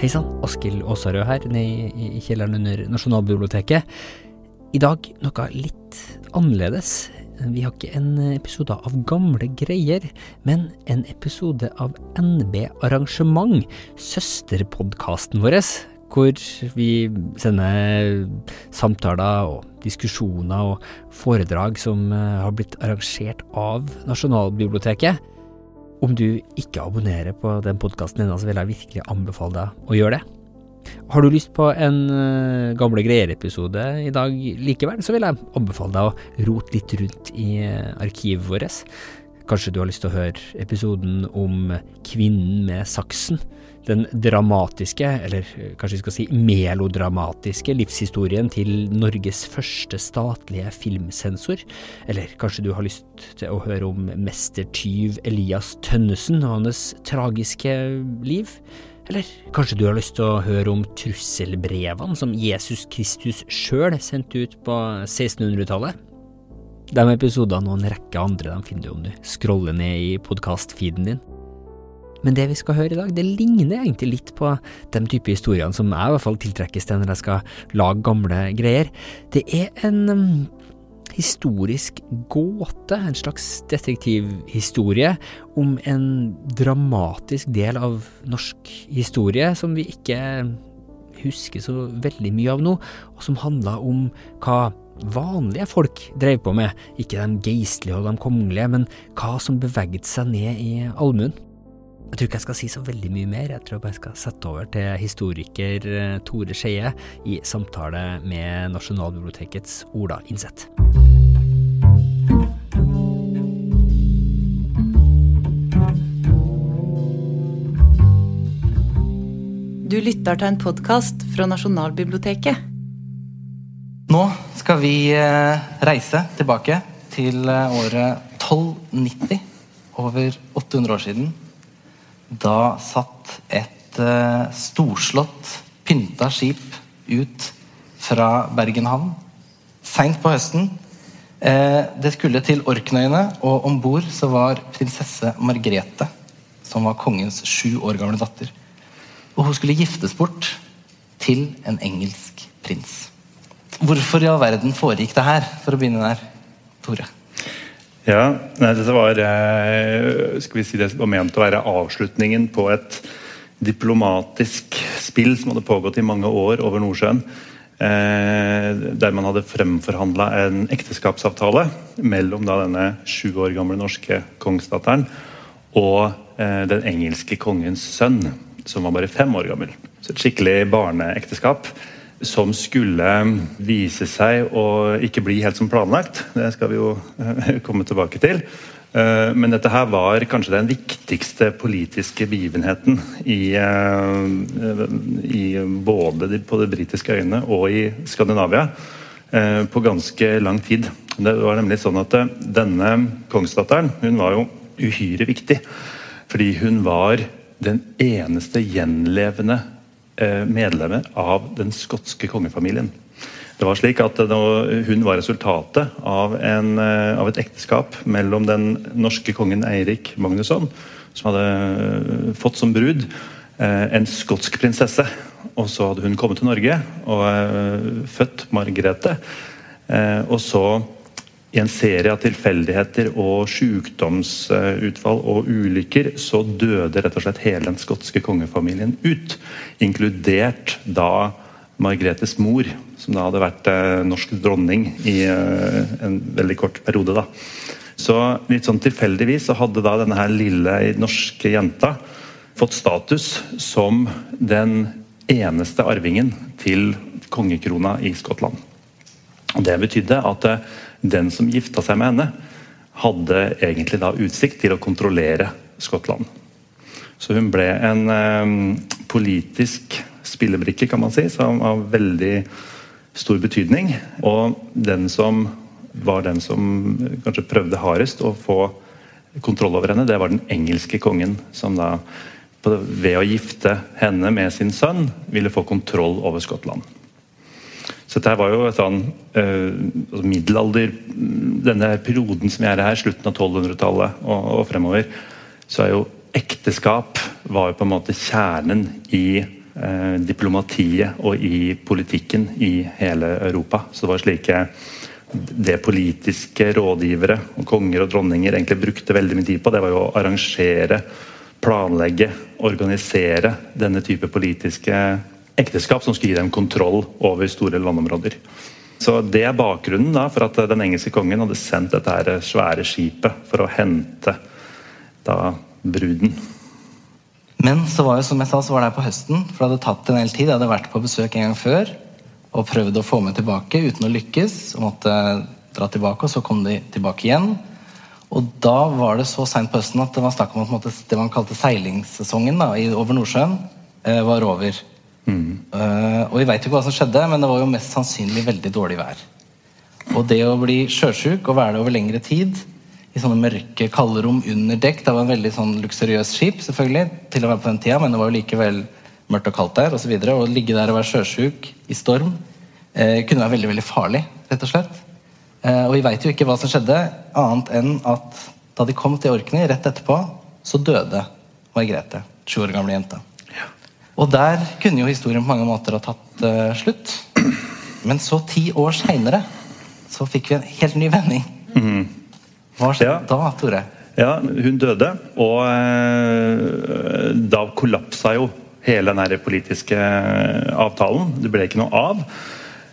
Hei sann, Askild Aasarød her, nede i kjelleren under Nasjonalbiblioteket. I dag noe litt annerledes. Vi har ikke en episode av Gamle greier, men en episode av NB Arrangement, søsterpodkasten vår, hvor vi sender samtaler og diskusjoner og foredrag som har blitt arrangert av Nasjonalbiblioteket. Om du ikke abonnerer på den podkasten ennå, så vil jeg virkelig anbefale deg å gjøre det. Har du lyst på en uh, Gamle greier-episode i dag likevel, så vil jeg anbefale deg å rote litt rundt i uh, arkivet vårt. Kanskje du har lyst til å høre episoden om kvinnen med saksen? Den dramatiske, eller kanskje vi skal si melodramatiske, livshistorien til Norges første statlige filmsensor? Eller kanskje du har lyst til å høre om mestertyv Elias Tønnesen og hans tragiske liv? Eller kanskje du har lyst til å høre om trusselbrevene som Jesus Kristus sjøl sendte ut på 1600-tallet? De episodene og en rekke andre de finner du om du scroller ned i podkast-feeden din. Men det vi skal høre i dag, det ligner egentlig litt på de type historiene som jeg i hvert fall tiltrekkes til når jeg skal lage gamle greier. Det er en um, historisk gåte, en slags detektivhistorie, om en dramatisk del av norsk historie som vi ikke husker så veldig mye av nå, og som handla om hva vanlige folk drev på med, ikke de geistlige og de kongelige, men hva som beveget seg ned i allmuen. Jeg tror ikke jeg skal si så veldig mye mer, jeg tror jeg bare skal sette over til historiker eh, Tore Skeie i samtale med Nasjonalbibliotekets Ola Innseth. Du lytter til en podkast fra Nasjonalbiblioteket. Nå skal vi eh, reise tilbake til eh, året 1290, over 800 år siden. Da satt et uh, storslått, pynta skip ut fra Bergen havn seint på høsten. Eh, det skulle til Orknøyene, og om bord var prinsesse Margrethe, som var kongens sju år gamle datter. Og hun skulle giftes bort til en engelsk prins. Hvorfor i all verden foregikk det her, for å begynne der, Tore? Ja, dette var, eh, skal vi si det var ment å være avslutningen på et diplomatisk spill som hadde pågått i mange år over Nordsjøen. Eh, der man hadde fremforhandla en ekteskapsavtale mellom da denne sju år gamle norske kongsdatteren og eh, den engelske kongens sønn, som var bare fem år gammel. Så et skikkelig barneekteskap som skulle vise seg å ikke bli helt som planlagt. Det skal vi jo eh, komme tilbake til. Eh, men dette her var kanskje den viktigste politiske begivenheten i, eh, i både på de britiske øyene og i Skandinavia på ganske lang tid. Det var nemlig sånn at Denne kongsdatteren hun var jo uhyre viktig. Fordi hun var den eneste gjenlevende medlemmer av den skotske kongefamilien. Det var slik at Hun var resultatet av, en, eh, av, et ekteskap mellom den norske kongen Eirik Magnusson, som hadde eh, fått som brud en skotsk prinsesse. Og så hadde hun kommet til Norge og født Margrethe. Og så i en serie av tilfeldigheter og sykdomsutfall og ulykker så døde rett og slett hele den skotske kongefamilien ut. Inkludert da Margretes mor, som da hadde vært eh, norsk dronning i eh, en veldig kort periode. da. Så litt sånn tilfeldigvis så hadde da denne her lille norske jenta fått status som den eneste arvingen til kongekrona i Skottland. Og Det betydde at eh, den som gifta seg med henne, hadde egentlig da utsikt til å kontrollere Skottland. Så hun ble en eh, politisk spillebrikke, kan man si, som av veldig stor betydning. Og den som var den som kanskje prøvde hardest å få kontroll over henne, det var den engelske kongen, som da ved å gifte henne med sin sønn ville få kontroll over Skottland. Så dette var jo sånn uh, middelalder Denne perioden som vi er her, slutten av 1200-tallet og, og, fremover, så er jo ekteskap var jo på en måte kjernen i uh, diplomatiet og i politikken i hele Europa. Så det var slike det politiske rådgivere og konger og dronninger egentlig brukte veldig mye tid på, det var jo å arrangere, planlegge, organisere denne type politiske ekteskap som skulle gi dem kontroll over store landområder. Så Det er bakgrunnen da for at den engelske kongen hadde sendt dette her svære skipet for å hente da bruden. Men så var jo, som jeg sa, så var det her på høsten, for det hadde tatt en hel tid. Jeg hadde vært på besøk en gang før og prøvd å få meg tilbake uten å lykkes. og måtte dra tilbake, og Så kom de tilbake igjen. Og Da var det så seint på høsten at det var snakk om at det man kalte seilingssesongen da, over Nordsjøen, eh, var over. Uh, og Vi veit ikke hva som skjedde, men det var jo mest sannsynlig veldig dårlig vær. Og det å bli sjøsjuk og være det over lengre tid i sånne mørke, kalderom under dekk. Det var en veldig sånn luksuriøst skip selvfølgelig, til å være på den tida, men det var jo likevel mørkt og kaldt der. Og så videre, Å ligge der og være sjøsjuk i storm uh, kunne være veldig veldig farlig, rett og slett. Uh, og vi veit jo ikke hva som skjedde, annet enn at da de kom til Orkney rett etterpå, så døde Margrethe, sju år gamle jenta. Og der kunne jo historien på mange måter ha tatt uh, slutt. Men så, ti år seinere, så fikk vi en helt ny vending. Mm. Hva skjedde ja. da, Tore? Ja, Hun døde, og uh, da kollapsa jo hele den politiske avtalen. Det ble ikke noe av.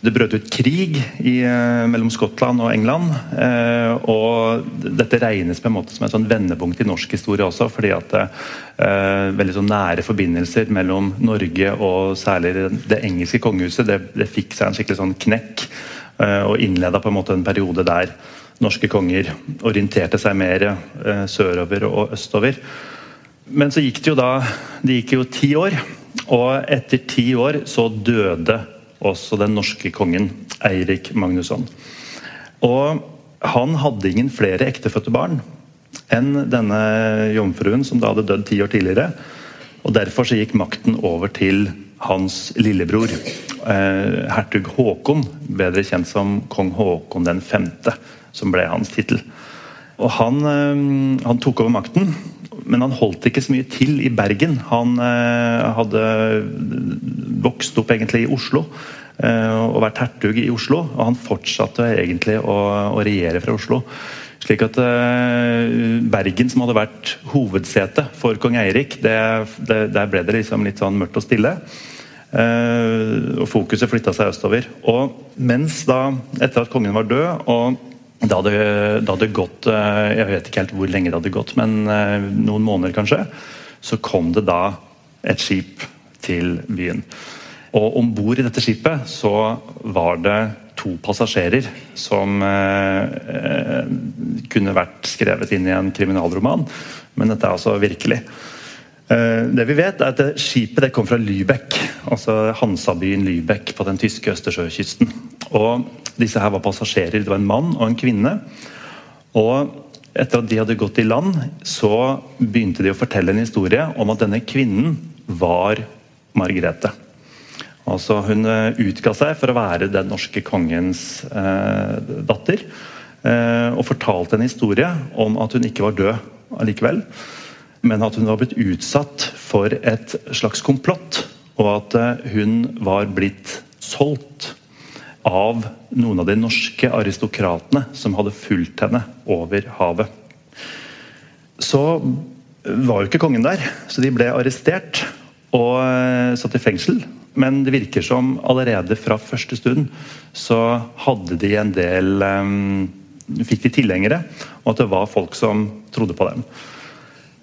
Det brøt ut krig i, eh, mellom Skottland og England. Eh, og dette regnes på en måte som et sånn vendepunkt i norsk historie også. fordi at eh, veldig sånn nære forbindelser mellom Norge og særlig det engelske kongehuset det, det fikk seg en skikkelig sånn knekk. Eh, og innleda på en måte en periode der norske konger orienterte seg mer eh, sørover og østover. Men så gikk det jo da Det gikk jo ti år, og etter ti år så døde også den norske kongen Eirik Magnusson. Og han hadde ingen flere ektefødte barn enn denne jomfruen som da hadde dødd ti år tidligere. Og Derfor så gikk makten over til hans lillebror, eh, hertug Håkon, bedre kjent som kong Håkon den femte som ble hans tittel. Og han, eh, han, tok over makten, men han holdt ikke så mye til i Bergen. Han eh, hadde vokst opp egentlig i Oslo eh, og vært hertug i Oslo. Og han fortsatte egentlig å, å regjere fra Oslo. Slik at Bergen, som hadde vært hovedsete for kong Eirik, det, det, der ble det liksom litt sånn mørkt og stille. og Fokuset flytta seg østover. Og mens da, etter at kongen var død og det hadde, det hadde gått Jeg vet ikke helt hvor lenge det hadde gått, men noen måneder kanskje. Så kom det da et skip til byen. Og om bord i dette skipet så var det to passasjerer som eh, kunne vært skrevet inn i en kriminalroman, men dette er altså virkelig. Eh, det vi vet er at Skipet det kom fra Lübeck, altså Hansabyen Lübeck på den tyske østersjøkysten. Og disse her var passasjerer. Det var en mann og en kvinne. Og etter at de hadde gått i land, så begynte de å fortelle en historie om at denne kvinnen var Margrethe. Altså Hun eh, utga seg for å være den norske kongens eh, datter. Eh, og fortalte en historie om at hun ikke var død allikevel. Men at hun var blitt utsatt for et slags komplott. Og at eh, hun var blitt solgt av noen av de norske aristokratene som hadde fulgt henne over havet. Så var jo ikke kongen der, så de ble arrestert og eh, satt i fengsel. Men det virker som allerede fra første stund så hadde de en del um, Fikk de tilhengere, og at det var folk som trodde på dem.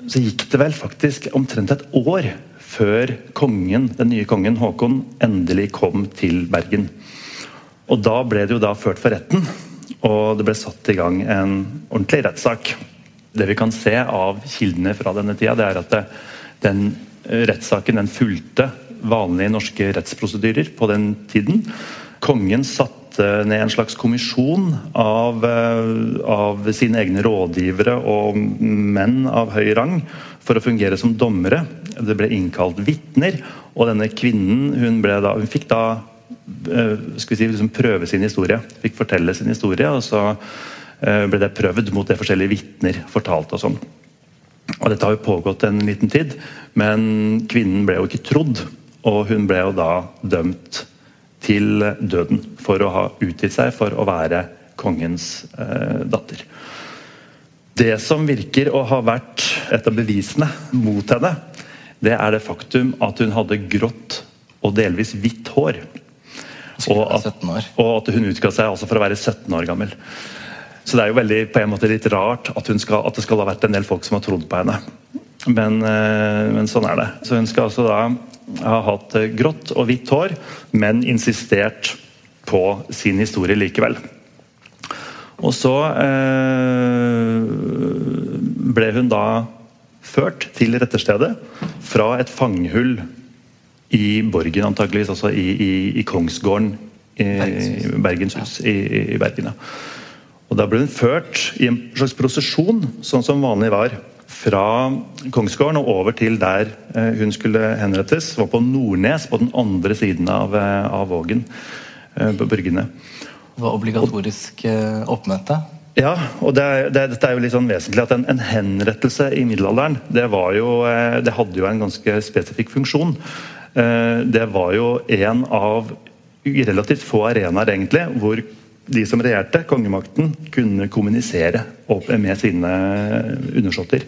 Så gikk det vel faktisk omtrent et år før kongen, den nye kongen Håkon endelig kom til Bergen. Og Da ble det jo da ført for retten, og det ble satt i gang en ordentlig rettssak. Det vi kan se av kildene fra denne tida, det er at det, den rettssaken den fulgte vanlige norske rettsprosedyrer på den tiden. Kongen satte ned en slags kommisjon av, eh, av sine egne rådgivere og menn av høy rang for å fungere som dommere. Det ble innkalt vitner, og denne kvinnen hun, da, hun fikk da Eh, skal vi si, liksom prøve sin historie. Fikk fortelle sin historie, og så eh, ble det prøvd mot det forskjellige vitner fortalte. og sånn. Og Dette har jo pågått en liten tid, men kvinnen ble jo ikke trodd. og hun ble jo da dømt til døden for å ha utgitt seg for å være kongens eh, datter. Det som virker å ha vært et av bevisene mot henne, det er det faktum at hun hadde grått og delvis hvitt hår. Og at, og at, hun utga seg altså for å være 17 år gammel. Så det er jo veldig på en måte litt rart at, skal, at det skal ha vært en del folk som har trodd på henne. Men, eh, men, sånn er det. Så hun skal altså da ha hatt grått og hvitt hår, men insistert på sin historie likevel. Og så eh, ble hun da ført til retterstedet fra et fangehull i borgen, antakeligvis, altså i, i, i Kongsgården i Bergenshus i, i Bergen. Ja. Og Da ble hun ført i en slags prosesjon, sånn som vanlig var, fra Kongsgården og over til der eh, hun skulle henrettes. var på Nordnes, på den andre siden av, eh, av Vågen. Eh, på bryggene. Det var obligatorisk oppmøte? Ja, og det, det, dette er jo litt sånn vesentlig at en, en, henrettelse i middelalderen det, jo, det hadde jo en ganske spesifikk funksjon. Det var jo en av relativt få arenaer egentlig hvor de som regjerte, kongemakten, kunne kommunisere med sine undersåtter.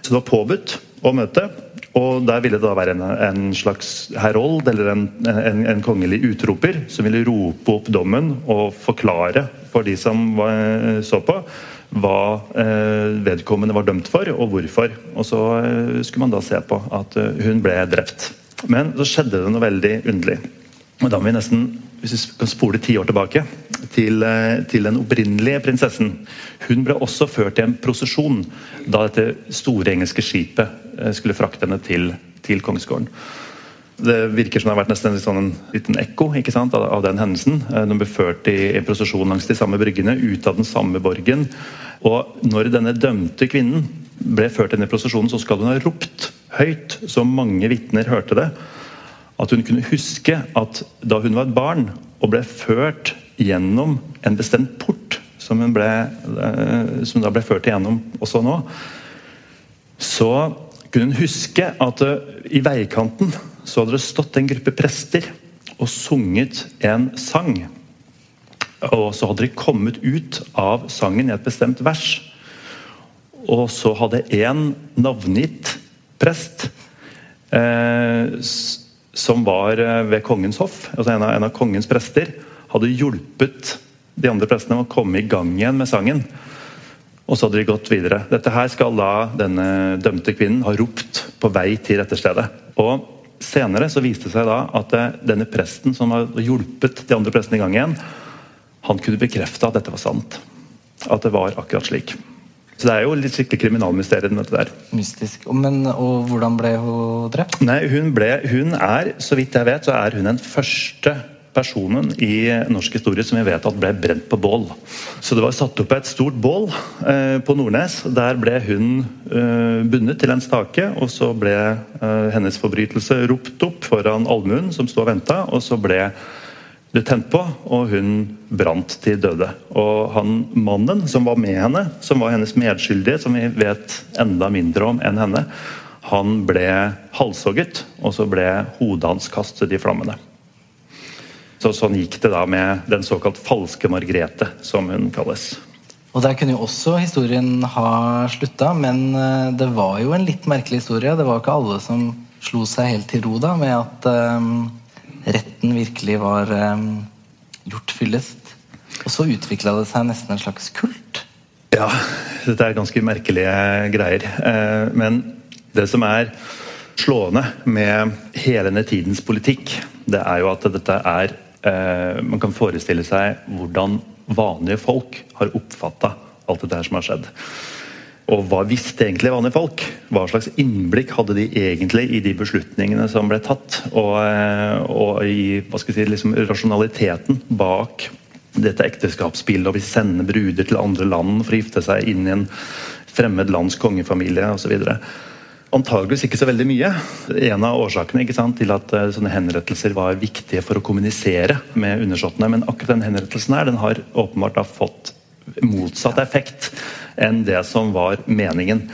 Så det var påbudt å møte. Og der ville det da være en, en slags herold, eller en, en, en, kongelig utroper, som ville rope opp dommen og forklare for de som var, så på, hva eh, vedkommende var dømt for, og hvorfor. Og så eh, skulle man da se på at eh, hun ble drept. Men så skjedde det noe veldig underlig. Og da må vi nesten hvis vi kan spole ti år tilbake, til, eh, til, den opprinnelige prinsessen. Hun ble også ført i en prosesjon da dette store engelske skipet eh, skulle frakte henne til, til kongsgården. Det virker som det har vært nesten sånn en liten ekko av, av, den hendelsen. Eh, hun ble ført i en prosesjon langs de samme bryggene, ut av den samme borgen. Og når denne dømte kvinnen ble ført inn i prosesjonen, så skal hun ha ropt høyt, så mange vitner hørte det at hun kunne huske at da hun var et barn og ble ført gjennom en bestemt port, som hun, ble, eh, som da ble ført igjennom også nå, så kunne hun huske at eh, i veikanten så hadde det stått en gruppe prester og sunget en sang. Og så hadde de kommet ut av sangen i et bestemt vers. Og så hadde en navngitt prest eh, som var eh, ved kongens hoff, altså en av, en av kongens prester, hadde hjulpet de andre prestene med å komme i gang igjen med sangen. Og så hadde de gått videre. Dette her skal da denne dømte kvinnen ha ropt på vei til retterstedet. Og Senere så viste det seg da at eh, denne presten som hadde hjulpet de andre prestene i gang igjen, han kunne bekrefte at dette var sant. At det var akkurat slik. Så det er jo litt skikkelig kriminalmysterium. dette der. Mystisk. Men, og hvordan ble hun drept? Nei, hun, ble, hun er, så vidt jeg vet, så er hun den første personen i norsk historie som vi vet at ble brent på bål. Så det var satt opp et stort bål eh, på Nordnes. Der ble hun eh, bundet til en stake, og så ble eh, hennes forbrytelse ropt opp foran allmuen som sto og venta, og så ble ble tent på, og hun brant til døde. Og han mannen som var med henne, som var hennes medskyldige, som vi vet enda mindre om enn henne, han ble halshogget, og så ble hodet hans kastet i flammene. Så Sånn gikk det da med den såkalt falske Margrethe, som hun kalles. Og Der kunne jo også historien ha slutta, men eh, det var jo en litt merkelig historie. Det var ikke alle som slo seg helt til ro da med at um retten virkelig var um, gjort fyllest. Og så utvikla det seg nesten en slags kult. Ja, dette er ganske merkelige greier. Eh, men det som er slående med hele denne tidens politikk, det er jo at dette er eh, Man kan forestille seg hvordan vanlige folk har oppfatta alt dette her som har skjedd. Og hva visste egentlig vanlige folk? Hva slags innblikk hadde de egentlig i de beslutningene som ble tatt? Og, eh, og i si, liksom rasjonaliteten bak dette ekteskapsbildet, og vi sender bruder til andre land for å gifte seg inn i en fremmed lands kongefamilie osv. Antageligvis ikke så veldig mye. En av årsakene sant, til at uh, sånne henrettelser var viktige for å kommunisere med undersåttene. Men akkurat den henrettelsen her, den har åpenbart fått motsatt effekt enn det som var meningen.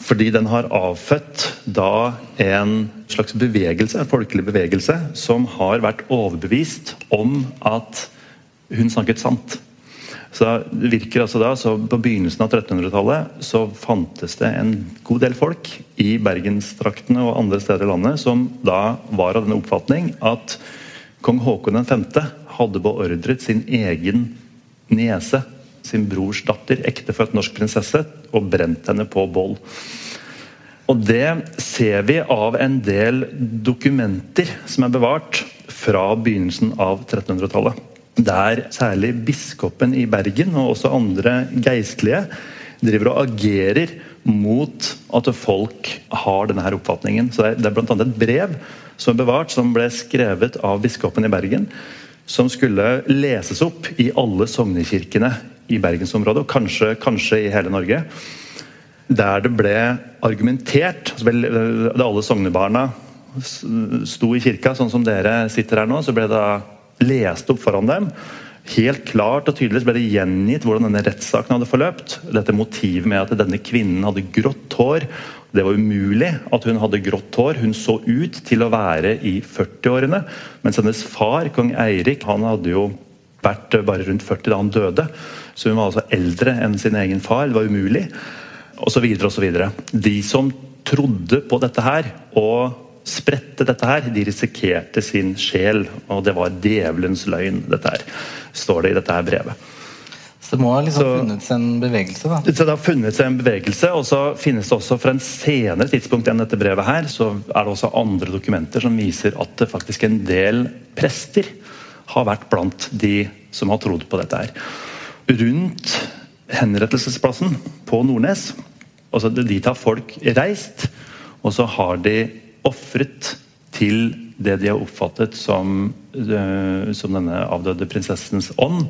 Fordi den har avfødt da en slags bevegelse, en folkelig bevegelse, som har vært overbevist om at hun snakket sant. Så det virker altså da, så På begynnelsen av 1300-tallet så fantes det en god del folk i bergenstraktene og andre steder i landet som da var av den oppfatning at kong Haakon 5. hadde beordret sin egen niese sin brors datter, ektefødt norsk prinsesse, og brent henne på bål. Og Det ser vi av en del dokumenter som er bevart fra begynnelsen av 1300-tallet. Der særlig biskopen i Bergen og også andre geistlige driver og agerer mot at folk har denne her oppfatningen. Så Det er bl.a. et brev som er bevart, som ble skrevet av biskopen i Bergen, som skulle leses opp i alle sognekirkene i bergensområdet, og kanskje, kanskje i hele Norge. Der det ble argumentert altså Da alle sognebarna sto i kirka, sånn som dere sitter her nå, så ble det lest opp foran dem. Helt klart og tydelig ble det gjengitt hvordan denne rettssaken hadde forløpt. Dette motivet med at denne kvinnen hadde grått hår. Det var umulig at hun hadde grått hår. Hun så ut til å være i 40-årene. Mens hennes far, kong Eirik, han hadde jo vært bare rundt 40 da han døde. Så hun var altså eldre enn sin egen far. Det var umulig. Og så videre og så videre. De som trodde på dette her og spredte dette her, de risikerte sin sjel. Og det var djevelens løgn, dette her, står det i dette her brevet. Så det må ha liksom så, seg en bevegelse? da? Så det har funnet seg en bevegelse, og så finnes det også fra en senere tidspunkt enn dette brevet her, så er det også andre dokumenter som viser at det faktisk er en del prester har vært blant de som har trodd på dette her rundt henrettelsesplassen på Nordnes. Altså, dit har folk reist, og så har de ofret til det de har oppfattet som, uh, som denne avdøde prinsessens ånd.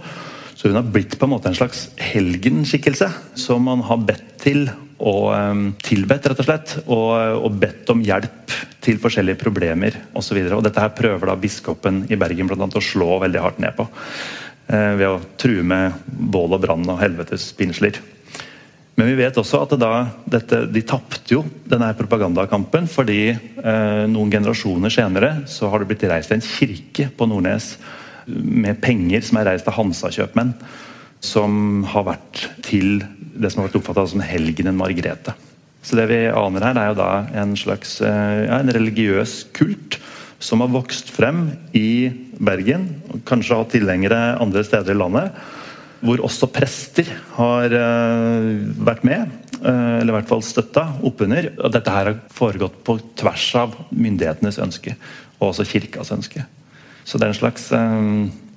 Så hun har blitt på en måte en slags helgenskikkelse som man har bedt til og um, tilbedt, rett og slett. Og, og, bedt om hjelp til forskjellige problemer osv. Dette her prøver da biskopen i Bergen blant annet, å slå veldig hardt ned på. Eh, ved å true med bål og brann og helvetes pinsler. Men vi vet også at da, dette, de tapte jo denne propagandakampen fordi eh, noen generasjoner senere så har det blitt reist en kirke på Nordnes med penger som er reist av Hansa-kjøpmenn. Som har vært til det som har vært oppfatta som helgenen Margrethe. Så det vi aner her, er jo da en slags eh, ja, en religiøs kult som har vokst frem i Bergen, og kanskje har tilhengere andre steder i landet. Hvor også prester har uh, vært med, uh, eller i hvert fall støtta oppunder. Og dette her har foregått på tvers av myndighetenes ønske, og også kirkas ønske. Så det er en slags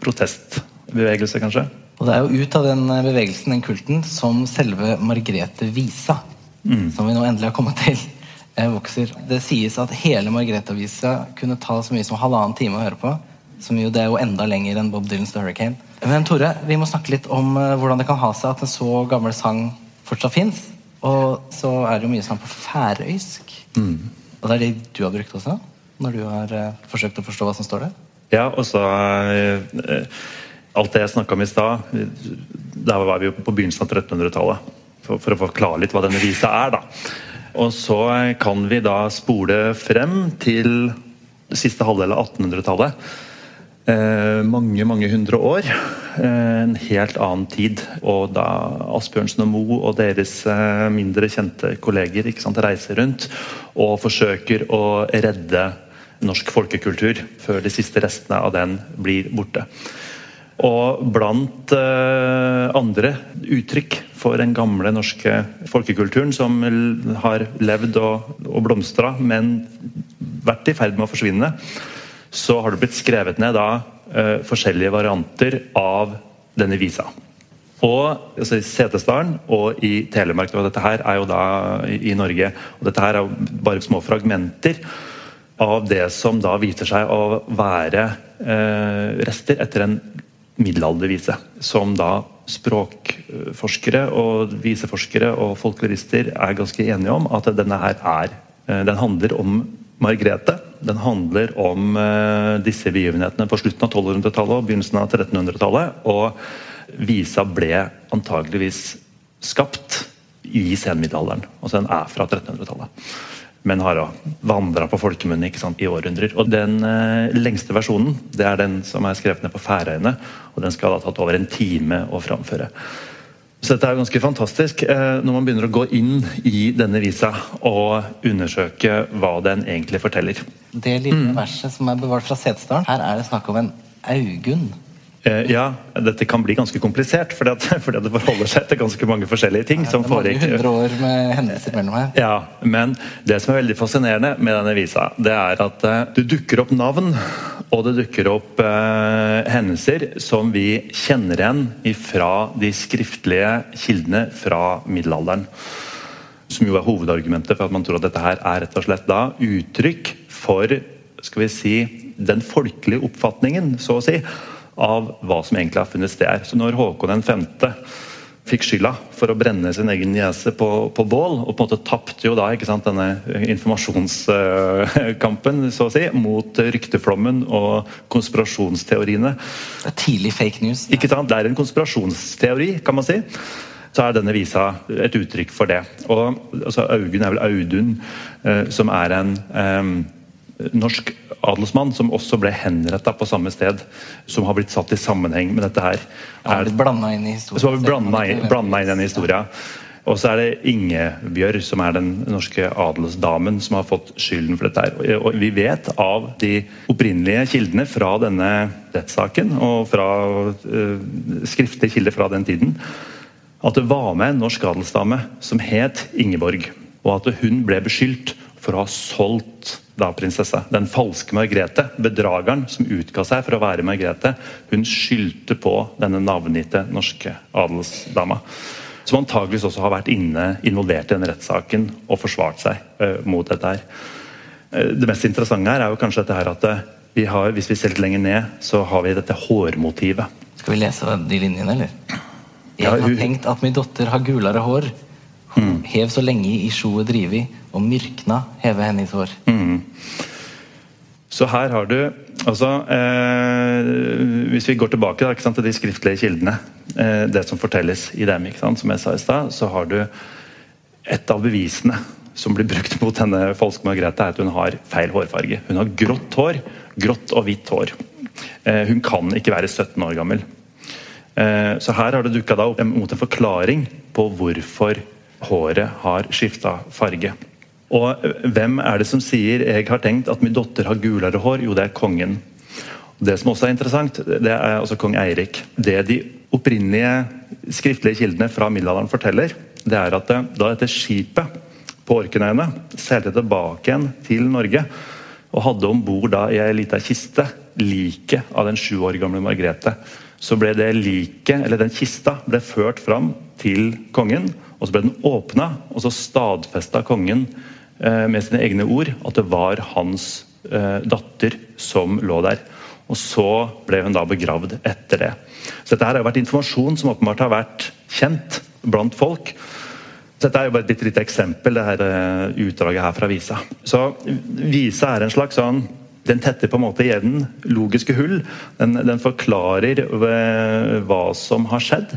protestbevegelse, kanskje. Og det er jo ut av den bevegelsen, den kulten, som selve Margrethe Visa, mm. som vi nå endelig har kommet til, vokser. Det sies at hele Margrethe Visa kunne ta så mye som halvannen time å høre på. Som jo, det er jo enda lenger enn Bob Dylans The Hurricane. Men Tore, vi må snakke litt om uh, hvordan det kan ha seg at en så gammel sang fortsatt fins. Og så er det jo mye sang på færøysk. Mm. Og det er det du har brukt også? Når du har forsøkt å forstå hva som står der? Ja, og så uh, Alt det jeg snakka om i stad, der var vi jo på begynnelsen av 1300-tallet. For, for, å forklare litt hva denne visa er, da. Og så kan vi da spole frem til siste halvdel av 1800-tallet. Eh, mange, mange hundre år. Eh, en helt annen tid. Og da Asbjørnsen og Moe og deres eh, mindre kjente kolleger sant, reiser rundt og forsøker å redde norsk folkekultur før de siste restene av den blir borte. Og blant eh, andre uttrykk for den gamle norske folkekulturen som har levd og, og blomstra, men vært i ferd med å forsvinne, så har det blitt skrevet ned da eh, forskjellige varianter av denne visa. Og altså, I Setesdalen og i Telemark og Dette her er jo da i, Norge. og Dette her er jo bare små fragmenter av det som da viser seg å være eh, rester etter en middelaldervise. Som da språkforskere og viseforskere og folklorister er ganske enige om at denne her er eh, Den handler om Margrethe. Den handler om uh, disse begivenhetene på slutten av 1200-tallet og begynnelsen av 1300-tallet. Og visa ble antageligvis skapt i senmiddelalderen. Altså den er fra 1300-tallet. Men har vandra på folkemunne i århundrer. Og Den eh, lengste versjonen det er den som er skrevet ned på Færøyene. og Den skal ha tatt over en time å framføre. Så dette er ganske fantastisk eh, når man begynner å gå inn i denne visa og undersøke hva den egentlig forteller. Det lille mm. verset som er bevart fra Setesdalen, her er det snakk om en Augunn ja, dette kan bli ganske komplisert, fordi, at, fordi det forholder seg til ganske mange forskjellige ting. Ja, det er mange hundre år med hendelser mellom her. Ja, Men det som er veldig fascinerende med denne visa, det er at uh, det dukker opp navn, og det dukker opp eh, hendelser som vi kjenner igjen fra de skriftlige kildene fra middelalderen. Som jo er hovedargumentet for at man tror at dette her er rett og slett da uttrykk for skal vi si, den folkelige oppfatningen, så å si av hva som egentlig har funnet sted her. Så når Håkon 5. fikk skylda for å brenne sin egen niese på, på, bål, og på en måte tapte jo da ikke sant, denne informasjonskampen så å si, mot rykteflommen og konspirasjonsteoriene. Det er tidlig fake news. Ikke sant? Det er en konspirasjonsteori, kan man si så er denne visa et uttrykk for det. Og altså, Augen er vel Audun, eh, som er en eh, norsk adelsmann som også ble henretta på samme sted, som har blitt satt i sammenheng med dette her. Er blanda inn i denne historien. Og så er det Ingebjørg, som er den norske adelsdamen, som har fått skylden for dette. her. Og vi vet av de opprinnelige kildene fra denne rettssaken, og fra uh, skriftlige kilder fra den tiden, at det var med en norsk adelsdame som het Ingeborg. Og at hun ble beskyldt for å ha solgt da prinsesse. Den falske Margrethe, bedrageren som utga seg for å være Margrethe, hun skyldte på denne navngitte norske adelsdama. Som antageligvis også har vært inne, involvert i den rettssaken og forsvart seg uh, mot dette. her. Uh, det mest interessante her er jo kanskje dette her at uh, vi har, hvis vi ser litt lenger ned, så har vi dette hårmotivet. Skal vi lese de linjene, eller? Jeg har tenkt at min datter har gulere hår. Mm. hev så lenge i sjoet drivi, og myrkna heve hennes hår. Mm. Så her har du altså, eh, Hvis vi går tilbake da, sant, til de skriftlige kildene, eh, det som fortelles i dem, sant, som jeg sa i stad, så har du et av bevisene som blir brukt mot denne falske Margrethe, er at hun har feil hårfarge. Hun har grått hår. Grått og hvitt hår. Eh, hun kan ikke være 17 år gammel. Eh, så her har det dukka opp mot en forklaring på hvorfor håret har skifta farge. Og hvem er det som sier 'jeg har tenkt at min datter har gulere hår'? Jo, det er kongen. Det som også er interessant, det er altså kong Eirik. Det de opprinnelige skriftlige kildene fra middelalderen forteller, det er at da dette skipet på Orkenøyene seilte tilbake igjen til Norge og hadde om bord i ei lita kiste liket av den sju år gamle Margrethe, så ble det liket, eller den kista, ble ført fram til kongen. Og så ble den åpna, og så stadfesta kongen Eh, med sine egne ord at det var hans eh, datter som lå der. Og så ble hun da begravd etter det. Så dette her har vært informasjon som åpenbart har vært kjent blant folk. Så dette er jo bare et lite eksempel, det her eh, utdraget her fra Visa. Så Visa er en slags sånn den tetter på en måte igjen logiske hull. Den, den forklarer hva som har skjedd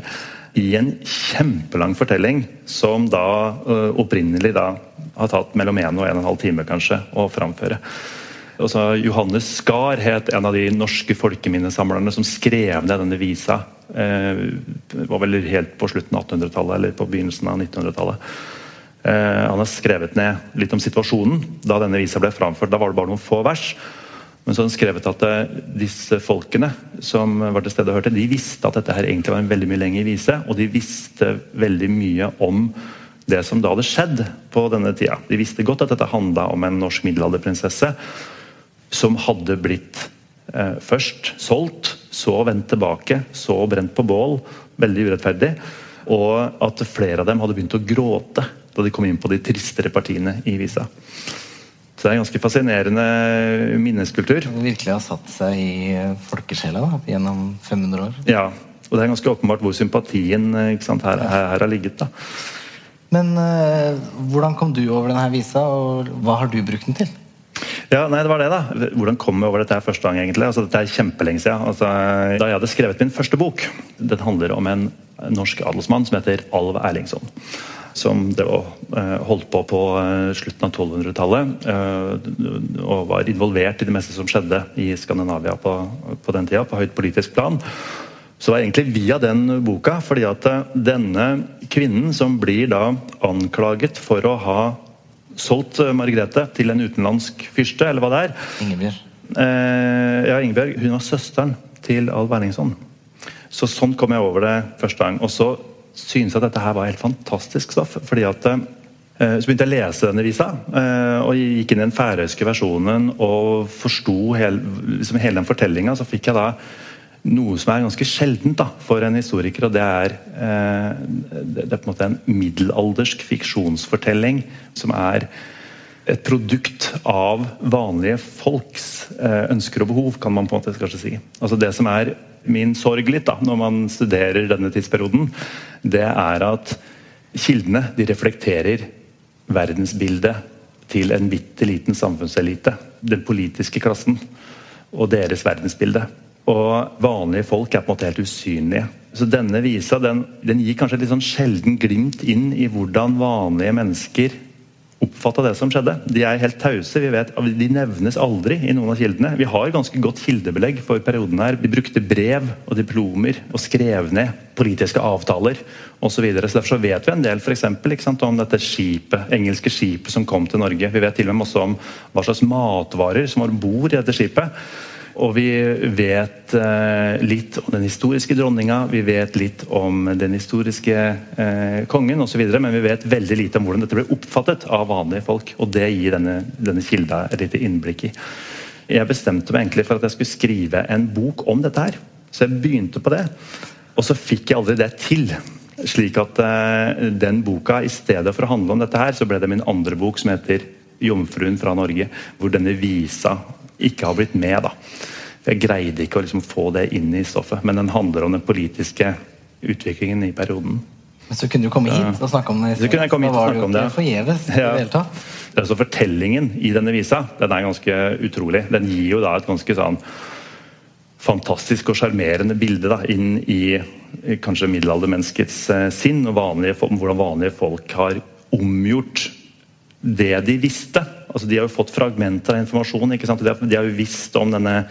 i en kjempelang fortelling som da uh, opprinnelig da har tatt mellom 1 og en og en halv time kanskje å framføre. Også Johannes Skar het en av de norske folkeminnesamlerne som skrev ned denne visa. Eh, var vel helt på slutten av 1800-tallet eller på begynnelsen av 1900-tallet. Eh, han har skrevet ned litt om situasjonen da denne visa ble framført. Da var det bare noen få vers. Men så har han skrevet at eh, disse folkene som var til stede og hørte, de visste at dette her egentlig var en veldig mye lengre vise, og de visste veldig mye om det som da hadde skjedd på denne tida. De visste godt at dette handla om en norsk middelalderprinsesse som hadde blitt eh, først solgt, så vendt tilbake, så brent på bål. Veldig urettferdig. Og at flere av dem hadde begynt å gråte da de kom inn på de tristere partiene i visa. Det er en ganske fascinerende minneskultur. Det virkelig har satt seg i folkesjela da, gjennom 500 år. Ja, og det er ganske åpenbart hvor sympatien sant, her, her, har ligget. da. Men uh, hvordan kom du over denne visa, og hva har du brukt den til? Ja, nei, det var det da. Hvordan kom jeg over dette her første gang? egentlig? Altså, dette er kjempelenge siden. Altså, da jeg hadde skrevet min første bok Den handler om en norsk adelsmann som heter Alv Erlingsson. Som det var, eh, holdt på på eh, slutten av 1200-tallet. eh, Og var involvert i det meste som skjedde i Skandinavia på, på den tida, på høyt politisk plan. Så det var egentlig via den boka, fordi at denne kvinnen som blir da anklaget for å ha solgt Margrethe til en utenlandsk fyrste, eller hva det er Ingebjørg. eh, Ja, Ingebjørg hun var søsteren til Alv Erlingsson. Så sånn kom jeg over det første gang. Og så syntes at dette her var helt fantastisk stoff. fordi at eh, så begynte jeg å lese denne visa, eh, og gikk inn i den færøyske versjonen og forsto hele, liksom hele den fortellinga. Så fikk jeg da noe som er ganske sjeldent da, for en historiker, og det er, eh, det er på en måte en middelaldersk fiksjonsfortelling som er et produkt av vanlige folks ønsker og behov, kan man på en måte kanskje si. Altså Det som er min sorg litt da, når man studerer denne tidsperioden, det er at kildene de reflekterer verdensbildet til en bitte liten samfunnselite. Den politiske klassen og deres verdensbilde. Og vanlige folk er på en måte helt usynlige. Så denne visa den, den gir kanskje et litt sånn sjelden glimt inn i hvordan vanlige mennesker oppfatta det som skjedde. De er helt tause. vi vet, De nevnes aldri i noen av kildene. Vi har ganske godt kildebelegg for perioden her. De brukte brev og diplomer og skrev ned politiske avtaler osv. Derfor så vet vi en del for eksempel, ikke sant, om dette skipet, engelske skipet som kom til Norge. Vi vet til og med også om hva slags matvarer som var om bord i dette skipet. Og vi vet eh, litt om den historiske dronninga, vi vet litt om den historiske eh, kongen osv., men vi vet veldig lite om hvordan dette ble oppfattet av vanlige folk. Og det gir denne, denne kilda et lite innblikk i. Jeg bestemte meg egentlig for at jeg skulle skrive en bok om dette her. Så jeg begynte på det. Og så fikk jeg aldri det til. Slik at eh, den boka, i stedet for å handle om dette her, så ble det min andre bok som heter 'Jomfruen fra Norge', hvor denne visa ikke har blitt med. da. Jeg greide ikke å liksom få det inn i stoffet, men den handler om den politiske utviklingen i perioden. Men så kunne du komme hit og snakke om det. Så kunne jeg komme hit og snakke om det. forgjeves Ja. det er så Altså Fortellingen i denne visa den er ganske utrolig. Den gir jo da et ganske sånn fantastisk og sjarmerende bilde da, inn i eh, kanskje middelaldermenneskets eh, sinn, og vanlige, hvordan vanlige folk har omgjort det de visste. Altså, de har jo fått fragmenter av informasjon. ikke sant? De har, de har jo visst om, denne,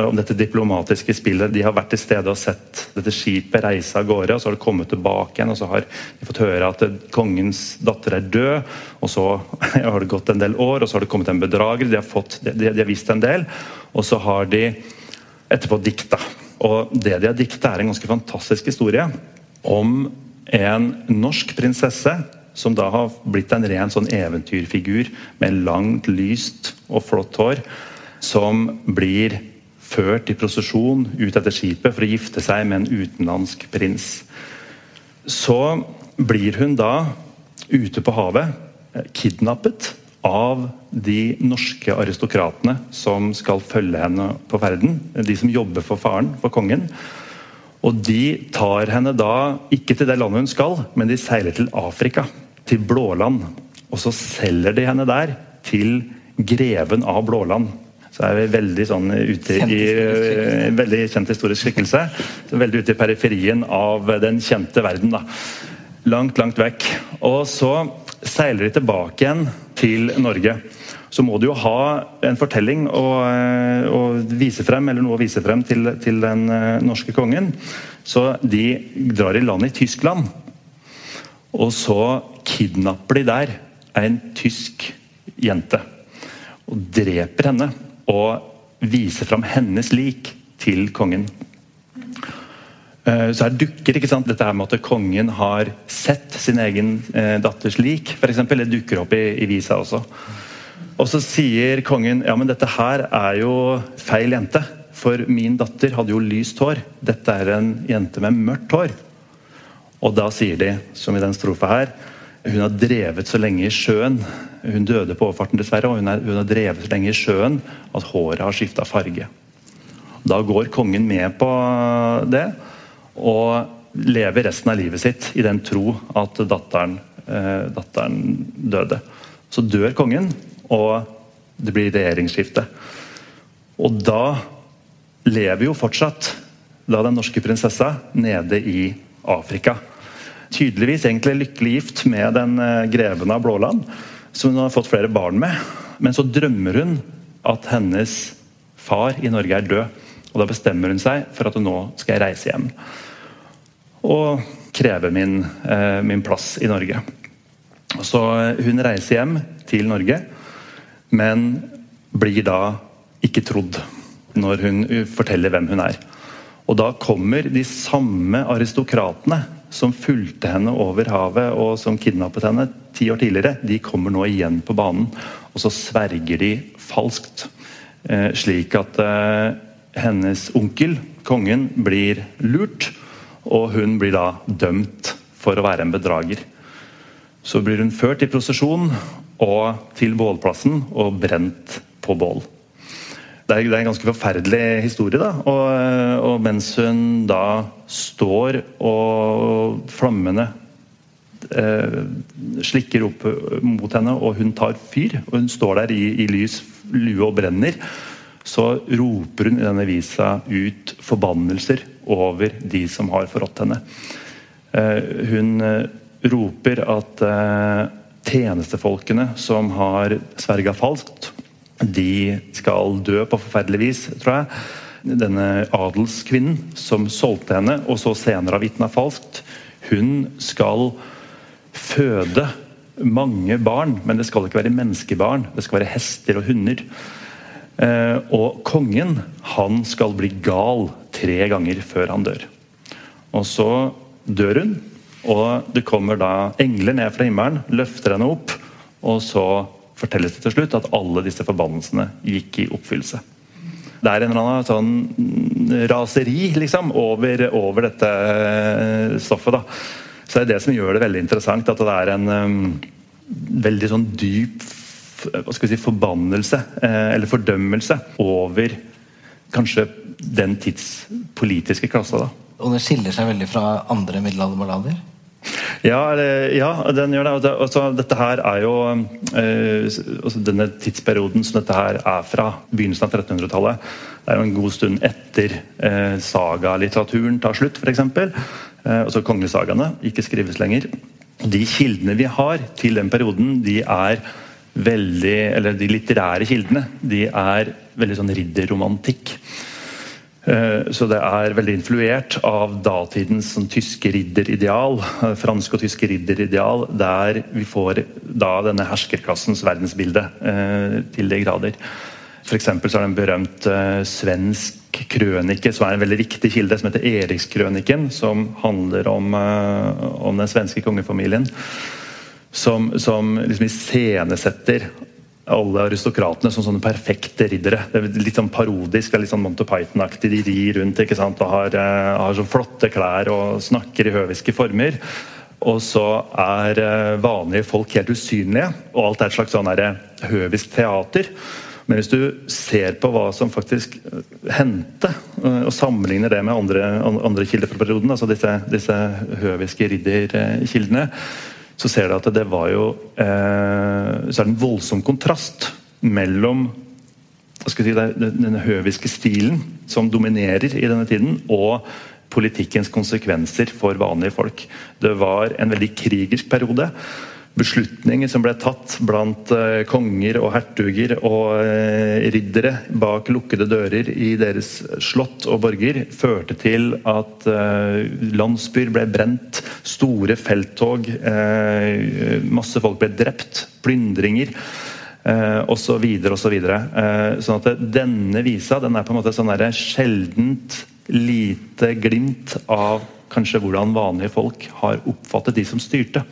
om dette diplomatiske spillet. De har vært til stede og sett dette skipet reise av gårde, og så har det kommet tilbake igjen. og Så har de fått høre at kongens datter er død, og så har det gått en del år, og så har det kommet en bedrager. De har, fått, de, de har visst en del, og så har de etterpå dikta. Og det de har dikta, er en ganske fantastisk historie om en norsk prinsesse som da har blitt en ren sånn eventyrfigur med langt, lyst og flott hår, som blir ført i prosesjon ut etter skipet for å gifte seg med en utenlandsk prins. Så blir hun da ute på havet eh, kidnappet av de norske aristokratene som skal følge henne på ferden. De som jobber for faren, for kongen. Og de tar henne da ikke til det landet hun skal, men de seiler til Afrika. Til Blåland. Og så selger de henne der til greven av Blåland. Så er vi veldig sånn ute i skikkelse. Veldig kjent historisk skikkelse. Så veldig ute i periferien av den kjente verden. da. Langt, langt vekk. Og så seiler de tilbake igjen til Norge. Så må du jo ha en fortelling å, eh, å vise frem, eller noe å vise frem til, til den eh, norske kongen. Så de drar i land i Tyskland. Og så kidnapper de der en tysk jente. Og dreper henne. Og viser fram hennes lik til kongen. Eh, Så her dukker ikke sant, dette her med at kongen har sett sin egen datters lik, for eksempel, Det dukker opp i, i visa også. Og så sier kongen ja, men dette her er jo feil jente. For min datter hadde jo lyst hår. Dette er en jente med mørkt hår. Og da sier de, som i den strofa her, hun har drevet så lenge i sjøen. Hun døde på overfarten, dessverre, og hun, er, hun har drevet så lenge i sjøen at håret har skifta farge. Da går kongen med på det, og lever resten av livet sitt i den tro at datteren, eh, datteren døde. Så dør kongen, og det blir regjeringsskifte. Og da lever jo fortsatt da den norske prinsessa nede i Afrika. tydeligvis egentlig lykkelig gift med den eh, greven av Blåland, som hun har fått flere barn med. Men så drømmer hun at hennes far i Norge er død. Og da bestemmer hun seg for at nå skal jeg reise hjem. Og kreve min, eh, min plass i Norge. Så hun reiser hjem til Norge, men blir da ikke trodd når hun forteller hvem hun er. Og da kommer de samme aristokratene som fulgte henne over havet og som kidnappet henne ti år tidligere, de kommer nå igjen på banen. Og så sverger de falskt. Eh, slik at eh, hennes onkel, kongen, blir lurt. Og hun blir da dømt for å være en bedrager. Så blir hun ført i prosesjon og til bålplassen og brent på bål. Det er, en ganske forferdelig historie. da, og, og, mens hun da står og flammene eh, slikker opp mot henne, og hun tar fyr, og hun står der i, i lys lue og brenner, så roper hun i denne visa ut forbannelser over de som har forrådt henne. Eh, hun eh, roper at eh, tjenestefolkene som har sverga falskt, de skal dø på forferdelig vis, tror jeg. Denne adelskvinnen som solgte henne, og så senere har vitna falskt, hun skal føde mange barn, men det skal ikke være menneskebarn. Det skal være hester og hunder. Eh, og kongen, han skal bli gal tre ganger før han dør. Og så dør hun, og det kommer da engler ned fra himmelen, løfter henne opp, og så fortelles det til slutt at alle disse forbannelsene gikk i oppfyllelse. Det er en eller annen sånn raseri liksom, over, over dette eh, stoffet. da. Så det er det som gjør det veldig interessant. At det er en um, veldig sånn dyp hva skal vi si, forbannelse, eh, eller fordømmelse, over kanskje den tids politiske klasse. da. Og det skiller seg veldig fra andre middelalderballader? Ja, ja, den gjør det. Altså, dette her er jo eh, altså Denne tidsperioden som dette her er fra, begynnelsen av 1300-tallet, det er jo en god stund etter eh, sagalitteraturen tar slutt, f.eks. Eh, altså kongesagaene ikke skrives lenger. De kildene vi har til den perioden, de er veldig Eller de litterære kildene, de er veldig sånn ridderromantikk. Eh, så det er veldig influert av datidens sånn, tyske ridderideal, fransk franske og tyske ridderideal, der vi får da denne herskerklassens verdensbilde eh, til de grader. F.eks. så er det en berømt eh, svensk krønike som er en veldig viktig kilde, som heter Erikskrøniken, som handler om, eh, om den svenske kongefamilien. Som, som liksom iscenesetter alle aristokratene som sånne perfekte riddere. Det er Litt sånn parodisk, litt sånn Monty Python-aktig. De rir rundt ikke sant? og har, uh, har så flotte klær og snakker i høviske former. Og så er uh, vanlige folk helt usynlige, og alt er et slags sånn eh, høvisk teater. Men hvis du ser på hva som faktisk hendte, og sammenligner det med andre, andre kilder fra perioden, altså disse, disse høviske ridderkildene, så ser du at det var jo eh, Så er det en voldsom kontrast mellom si, den høviske stilen som dominerer i denne tiden, og politikkens konsekvenser for vanlige folk. Det var en veldig krigersk periode beslutninger som ble tatt blant uh, konger og hertuger og uh, riddere bak lukkede dører i deres slott og borger, førte til at uh, landsbyer ble brent, store felttog, masse folk ble drept, plyndringer. osv. og så videre og så videre. Sånn at denne visa den er på en måte sånn sjeldent lite glimt av kanskje hvordan vanlige folk har oppfattet de som styrte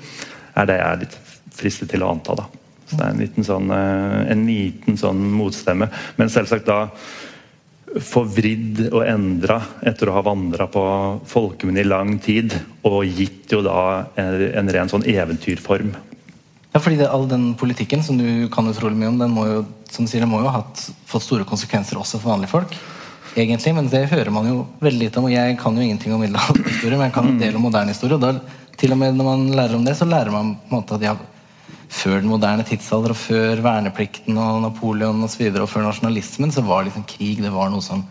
er det jeg er litt fristet til å anta. da. Så det er en liten sånn, eh, en liten sånn motstemme. Men selvsagt da forvridd og endra etter å ha vandra på folkemunne i lang tid. Og gitt jo da en, en ren sånn eventyrform. Ja, fordi det, All den politikken som du kan utrolig mye om, den må jo som sier, den må jo ha hatt, fått store konsekvenser også for vanlige folk. egentlig, Men det hører man jo veldig lite om. og Jeg kan jo ingenting om middelalderhistorie, men jeg kan en del om moderne historie. og da til og med når man lærer om det, så lærer man på en måte at ja, før den moderne tidsalder og før verneplikten og Napoleon og, så videre, og før nasjonalismen, så var liksom krig det var noe som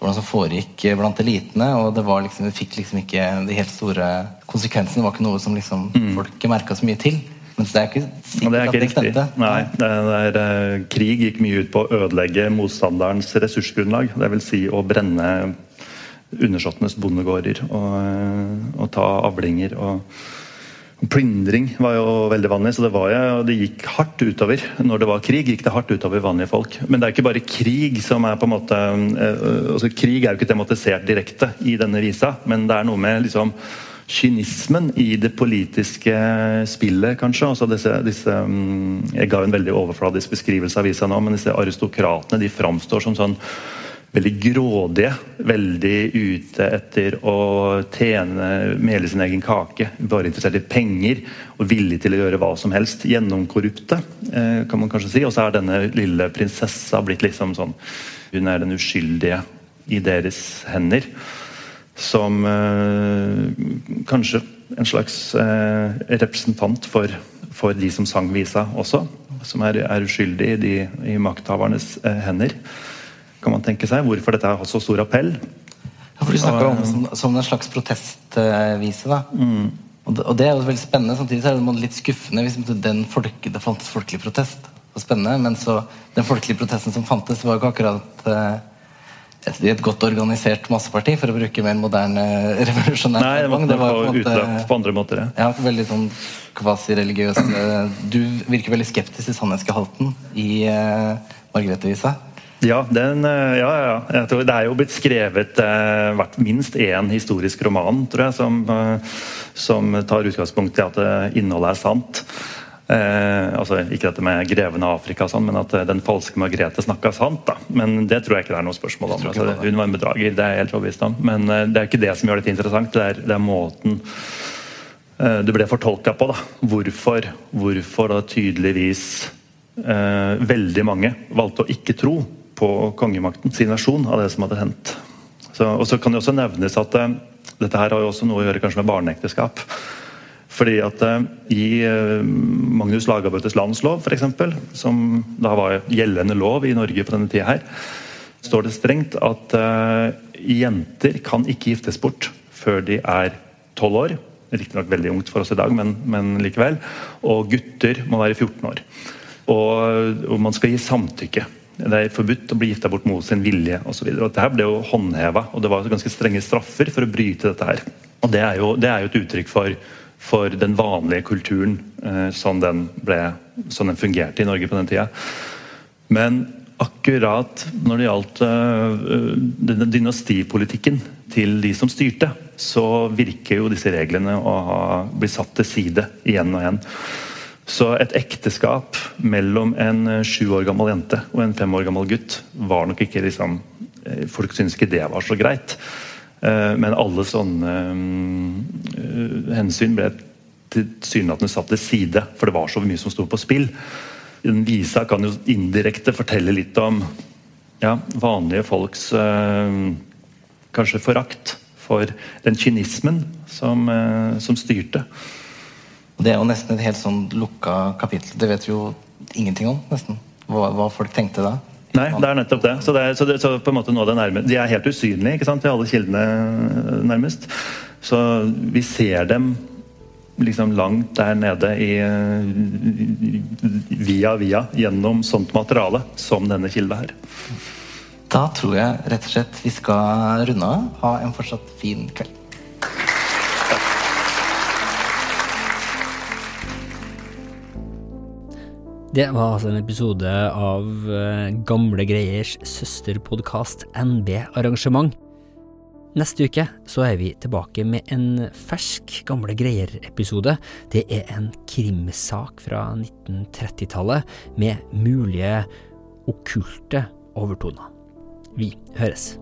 hvordan som foregikk blant elitene. Og det, var liksom, det fikk liksom ikke de helt store konsekvensene. Det var ikke noe som liksom folk merka så mye til. Mens det er ikke sikkert det er at det stemte. Nei, det er, eh, krig gikk mye ut på å ødelegge motstanderens ressursgrunnlag. Dvs. Si å brenne undersåttenes bondegårder og, eh, og ta avlinger. og Plyndring var jo veldig vanlig, så det, var det gikk hardt utover. Når det var krig, gikk det hardt utover vanlige folk. Men det er ikke bare krig som er på en måte eh, altså Krig er jo ikke tematisert direkte i denne visa, men det er noe med liksom kynismen i det politiske spillet, kanskje. Altså disse, disse, mm, jeg ga en veldig overfladisk beskrivelse av visa nå, men disse aristokratene de framstår som sånn veldig grådige. Veldig ute etter å tjene, mele sin egen kake. Bare interessert i penger og villig til å gjøre hva som helst. Gjennomkorrupte, eh, kan man kanskje si. Og så er denne lille prinsessa blitt liksom sånn Hun er den uskyldige i deres hender som eh, kanskje en slags eh, representant for, for de som sang visa også. Som er, er uskyldig i, i makthavernes eh, hender. Kan man tenke seg hvorfor dette har så stor appell? Ja, for Du snakker om som, som en slags protestvise. da. Mm. Og, det, og det er jo veldig spennende. Samtidig så er det litt skuffende hvis den folke, det fantes folkelig protest. Og spennende, Men så den folkelige protesten som fantes, var jo ikke akkurat eh, et, et godt organisert masseparti, for å bruke mer moderne revolusjonær Nei, det var, det var på måte- på andre måter. Ja. ja, veldig sånn kvasireligiøs eh, Du virker veldig skeptisk til sannhetsgehalten i uh, Margrethe-visa. Ja, den, eh, ja, ja. Jeg tror det er jo blitt skrevet eh, minst én historisk roman, tror jeg, som, eh, som tar utgangspunkt i at eh, innholdet er sant. Eh, altså Ikke dette med greven av Afrika, sånn, men at eh, den falske Margrethe snakka sant. da. Men det tror jeg ikke det er noe spørsmål om. Altså, hun var en bedrager, det er jeg helt overbevist om. Men det er ikke det som gjør dette interessant, det er, det er måten eh, det ble fortolka på. da. Hvorfor, hvorfor da tydeligvis eh, veldig mange valgte å ikke tro på kongemakten sin versjon av det som hadde hendt. Så, og så kan det også nevnes at uh, dette her har jo også noe å gjøre kanskje med barneekteskap. Fordi at uh, I eh, Magnus Lagabøtes landslov, f.eks., som da var gjeldende lov i Norge på denne tida her, står det strengt at jenter kan ikke giftes bort før de er tolv år. Riktignok veldig ungt for oss i dag, men, men likevel. Og gutter må være 14 år. Og, og man skal gi samtykke. Det er forbudt å bli gifta bort mot sin vilje osv. Dette ble jo håndheva, og det var ganske strenge straffer for å bryte dette her. Og Det er jo, det er jo et uttrykk for, for den vanlige kulturen eh, som, den ble, som den fungerte i Norge på den tida. Men akkurat når det gjaldt denne dynastipolitikken til de som styrte, så virker jo disse reglene å ha bli satt til side igjen og igjen. Så et ekteskap mellom en øh, sju år gammel jente og en fem år gammel gutt var nok ikke liksom øh, Folk syntes ikke det var så greit. Eh, Men alle sånne øh, hensyn ble tilsynelatende satt til side, for det var så mye som sto på spill. Den visa kan jo indirekte fortelle litt om ja, vanlige folks eh, kanskje forakt for den kynismen som, eh, som styrte. Og Det er jo nesten et helt sånn lukka kapittel. Det vet vi jo ingenting om, nesten. Hva, hva folk tenkte da. Nei, det er nettopp det. Så, det er, så, det, så på en måte nå det nærme, De er helt usynlige ikke sant, til alle kildene, nærmest. Så vi ser dem liksom langt der nede i Via via gjennom sånt materiale som denne kilda her. Da tror jeg rett og slett vi skal runde av. Ha en fortsatt fin kveld. Det var altså en episode av eh, Gamle Greiers søsterpodkast NB Arrangement. Neste uke så er vi tilbake med en fersk Gamle Greier-episode. Det er en krimsak fra 1930-tallet med mulige okkulte overtoner. Vi høres.